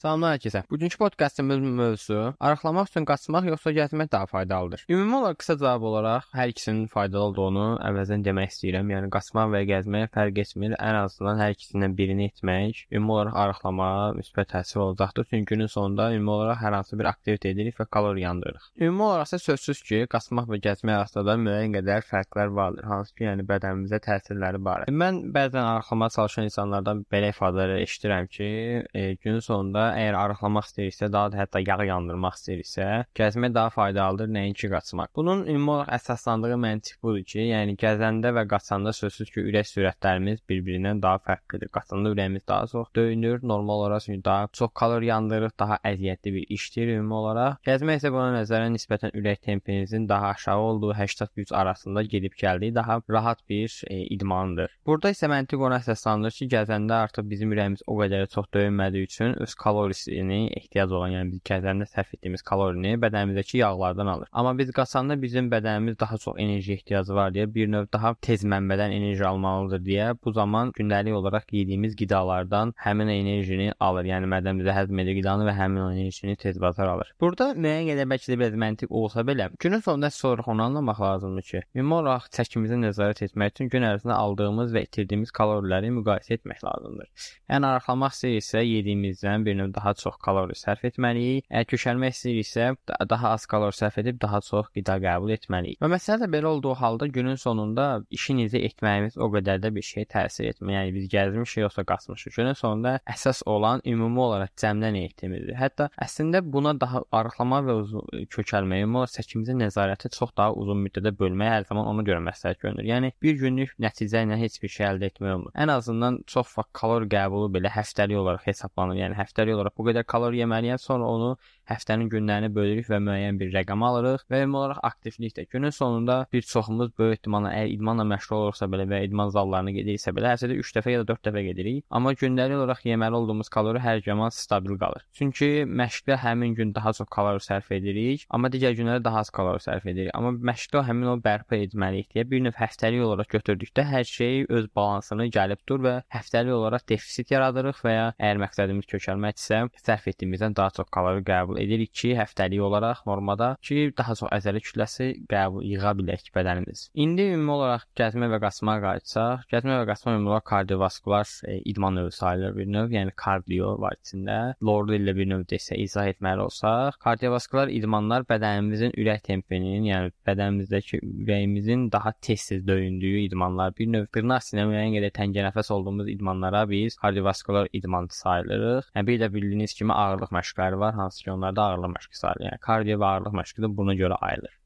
Salamlar hər kəsə. Bugünkü podkastımızın mövzusu arıqlamaq üçün qaçmaq yoxsa gəzmək daha faydalıdır? Ümumi olaraq qısa cavab olaraq hər ikisinin faydalı olduğunu əvvəldən demək istəyirəm. Yəni qaçmaq və gəzmək fərq etmir. Ən azından hər ikisindən birini etmək ümumi olaraq arıqlamağa müsbət təsir olacaqdır. Çünki günün sonunda ümumi olaraq hər hansı bir aktivitet edirik və kalori yandırırıq. Ümumi olaraq isə sözsüz ki, qaçmaq və gəzmək arasında müəyyən qədər fərqlər vardır. Hansı ki, yəni bədənimizə təsirləri barədə. Mən bəzən arıqlamağa çalışan insanlardan belə ifadələr eşidirəm ki, e, günün sonunda əgər arıqlamaq istəyirsə, daha da hətta yağ yandırmaq istəyirsə, gəzmək daha faydalıdır nəinki qaçmaq. Bunun ümumi olaraq əsaslandığı məntiq budur ki, yəni gəzəndə və qaçanda sözsüz ki, ürək sürətlərimiz bir-birindən daha fərqlidir. Qaçanda ürəyimiz daha çox döyünür, normal olaraq çünki daha çox kalori yandırır, daha əziyyətli bir işdir ümumi olaraq. Gəzmək isə buna nəzərən nisbətən ürək tempinizin daha aşağı olduğu 80-100 arasında gedib gəldiyi daha rahat bir e, idmandır. Burada isə məntiq ona əsaslanır ki, gəzəndə artıq bizim ürəyimiz o qədər çox döyünmədiyi üçün öz kalori kalorisini ehtiyac olan, yəni biz gəzəndə sərf etdiyimiz kalorini bədənimizdəki yağlardan alır. Amma biz qaçanda bizim bədənimiz daha çox enerji ehtiyacı var deyə bir növ daha tez mənbədən enerji almalıdır deyə bu zaman gündəlik olaraq yediyimiz qidalardan həmin enerjini alır. Yəni bədənimizdə həzm edir qidanı və həmin enerjini tez bazar alır. Burada müəyyən qədər bəlkə də biraz məntiq olsa belə, günün sonunda sonra onu anlamaq lazımdır ki, ümumi olaraq çəkimizi nəzarət etmək üçün gün ərzində aldığımız və itirdiyimiz kaloriləri müqayisə etmək lazımdır. Yəni arıqlamaq istəyirsə yediyimizdən bir növ daha çox kalori sərf etməliyik. Əgər kökəlmək istəyiriksə, daha az kalori sərf edib daha çox qida qəbul etməliyik. Və məsələ də belə olduğu halda günün sonunda işinizi etməyimiz o qədər də bir şey təsir etmir. Yəni biz gəzmişik yoxsa qaçmışıq. Günün sonunda əsas olan ümumi olaraq cəmdən etimizdir. Hətta əslində buna daha arıqlama və uzun kökəlmə, ümumi olaraq çəkimizin nəzarəti çox daha uzun müddətdə bölməyə hər zaman ona görə məsləhət görünür. Yəni bir günlük nəticə ilə heç bir şey əldə etmək olmur. Ən azından çox vaxt kalori qəbulu belə həftəlik olaraq hesablanır. Yəni həftəlik olaraq bu qədər kalori yeməliyəm, sonra onu həftənin günlərini bölürük və müəyyən bir rəqəm alırıq və ümumi olaraq aktivlik də günün sonunda bir çoxumuz böyük ehtimalla əgər idmanla məşğul olursa belə və idman zallarına gediriksə belə həftədə 3 dəfə ya da 4 dəfə gedirik. Amma gündəlik olaraq yeməli olduğumuz kalori hər zaman stabil qalır. Çünki məşqdə həmin gün daha çox kalori sərf edirik, amma digər günlərdə daha az kalori sərf edirik. Amma məşqdə həmin o bərpa etməliyik deyə bir növ həftəlik olaraq götürdükdə hər şey öz balansını gəlib dur və həftəlik olaraq defisit yaradırıq və ya əgər məqsədimiz kökəlməkdirsə, sərf etdiyimizdən daha çox kalori qəbul edirik ki, həftəlik olaraq normada ki, daha çox əzələ kütləsi qəbul yığa bilək bədənimiz. İndi ümumi olaraq gəzmə və qaçmağa qayıtsaq, gəzmə və qaçma ümumi olaraq kardiovaskular e, idman növü sayılır bir növ, yəni kardio var içində. Lordu ilə bir növ desə izah etməli olsaq, kardiovaskular idmanlar bədənimizin ürək tempinin, yəni bədənimizdəki ürəyimizin daha tez-tez döyündüyü idmanlar, bir növ dırnaq sinə müəyyən qədər təngənəfəs olduğumuz idmanlara biz kardiovaskular idman sayılırıq. Yəni bir də bildiyiniz kimi ağırlıq məşqləri var, hansı ki onlarda ağırlıq məşqi sayılır. Yəni kardio və ağırlıq məşqi də buna görə ayrılır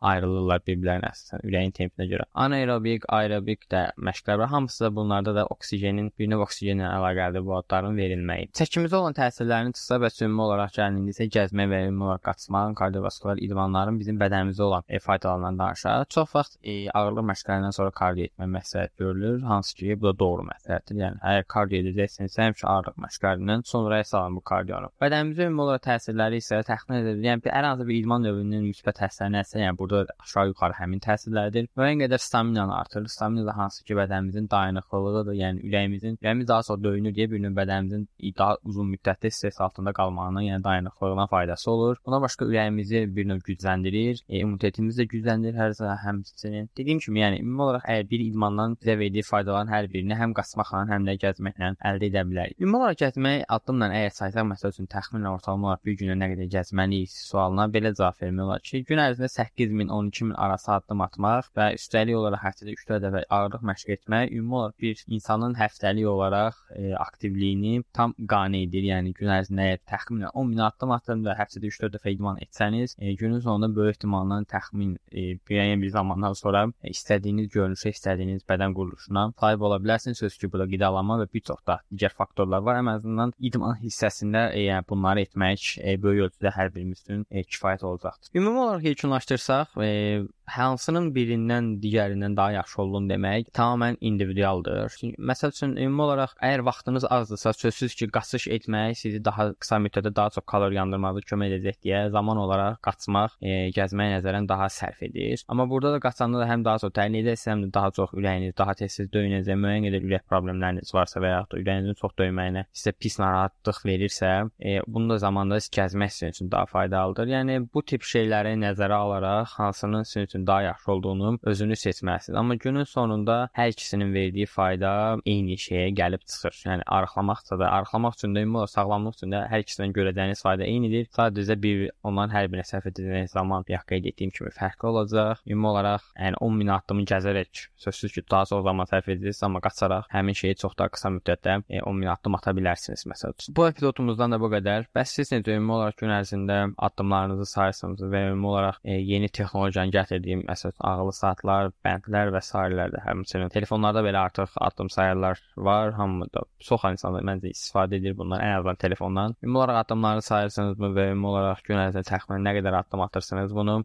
ayrılırlar bir-birlərinə əsasən ürəyin tempinə görə. Anaerobik, aerobik də məşqlər. Hamısı da bunlarda da oksigenin, bir növ oksigenlə əlaqəli bu adların verilməyi. Çəkimizə olan təsirlərini qısa və ümumi olaraq gəlindi isə gəzmə və ümumi olaraq qaçmaq, kardiovaskular idmanların bizim bədənimizdə olan e, faydalarından danışaq. Çox vaxt e, ağırlıq məşqlərindən sonra kardio etmək məsləhət görülür, hansı ki, bu da doğru məsləhətdir. Yəni əgər kardio edəcəksinizsə, həmişə ağırlıq məşqlərindən sonra salın bu kardionu. Bədənimizə ümumi olaraq təsirləri isə təxmin edilir. Yəni hər hansı bir idman növünün müsbət təsirləri nəsə, yəni burada aşağı-yuxarı həmin təsirlərdir. Müəyyən qədər staminanı artırır. Stamina da hansı ki, bədənimizin dayanıqlılığıdır. Yəni ürəyimizin, ürəyimiz daha çox döyünür deyə bir növ bədənimizin daha uzun müddətli stress altında qalmağına, yəni dayanıqlılığına faydası olur. Buna başqa ürəyimizi bir növ gücləndirir, e, immunitetimizi də gücləndirir hər zaman həmçinin. Dediyim kimi, yəni ümumi olaraq əgər bir idmandan bizə verdiyi faydaların hər birini həm qaçmaqla, həm də gəzməklə əldə edə bilərik. Ümumi olaraq gəzmək addımla əgər saysaq məsəl üçün təxminən ortalama olaraq bir günə nə qədər gəzməliyik sualına belə cavab vermək olar ki, gün ərzində 8000 12000 arası addım atmaq və üstəlik olaraq həftədə 3-4 dəfə ağırlıq məşq etmək ümumi olaraq bir insanın həftəlik olaraq e, aktivliyini tam qane edir. Yəni gün ərzində təxminən 10 min addım atın və həftədə 3-4 dəfə idman etsəniz, e, günün sonunda böyük ehtimalla təxmin e, müəyyən bir zamandan sonra e, istədiyiniz görünüşə, istədiyiniz bədən quruluşuna sahib ola bilərsiniz. Söz ki, bu da qidalanma və bir çox da digər faktorlar var. Ən azından idman hissəsində e, yəni bunları etmək e, böyük ölçüdə hər birimiz üçün e, kifayət olacaqdır. Ümumi olaraq yekunlaşdırsaq, olaraq e, hansının birindən digərindən daha yaxşı olduğunu demək tamamilə individualdır. Çünki məsəl üçün ümumi olaraq əgər vaxtınız azdırsa, sözsüz ki, qaçış etmək sizi daha qısa müddətdə daha çox kalori yandırmağınıza kömək edəcək deyə zaman olaraq qaçmaq, e, gəzmək nəzərən daha sərf edir. Amma burada da qaçanda da həm daha çox təhlil edəcəksiniz, həm də daha çox ürəyiniz daha tez-tez döyünəcək, müəyyən qədər ürək problemləriniz varsa və ya da ürəyinizin çox döyməyinə sizə pis narahatlıq verirsə, e, bunu da zamanda siz gəzmək sizin üçün daha faydalıdır. Yəni bu tip şeyləri nəzərə alaraq hansının sizin üçün daha yaxşı olduğunu özünüz seçməlisiniz. Amma günün sonunda hər ikisinin verdiyi fayda eyni şeyə gəlib çıxır. Yəni arıqlamaqsa da, arıqlamaq üçün də, ümumi olaraq sağlamlıq üçün də hər ikisindən görəcəyiniz fayda eynidir. Sadəcə bir onların hər birinə sərf edəcəyiniz zaman bir qeyd etdiyim kimi fərqli olacaq. Ümumi olaraq, yəni 10 min addımı gəzərək sözsüz ki, daha çox zaman sərf edəcəksiniz, amma qaçaraq həmin şeyi çox daha qısa müddətdə e, 10 min addım ata bilərsiniz məsəl üçün. Bu epizodumuzdan da bu qədər. Bəs siz necə ümumi olaraq gün ərzində addımlarınızı sayırsınız və ümumi olaraq e, yeni texnologiyanın gətirdiyim məsəl üçün ağıllı saatlar, bəndlər və sairələr də həmçinin telefonlarda belə artıq addım sayarlar var. Hamıda çox insanlar məncə istifadə edir bundan, ən azından telefondan. Ümumi olaraq addımları sayırsınızmı və ümumi olaraq gün ərzində təxminən nə qədər addım atırsınız bunu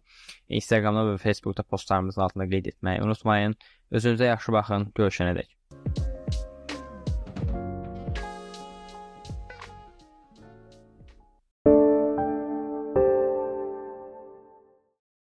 Instagramda və Facebookda postlarımızın altında qeyd etməyi unutmayın. Özünüzə yaxşı baxın. Görüşənədək.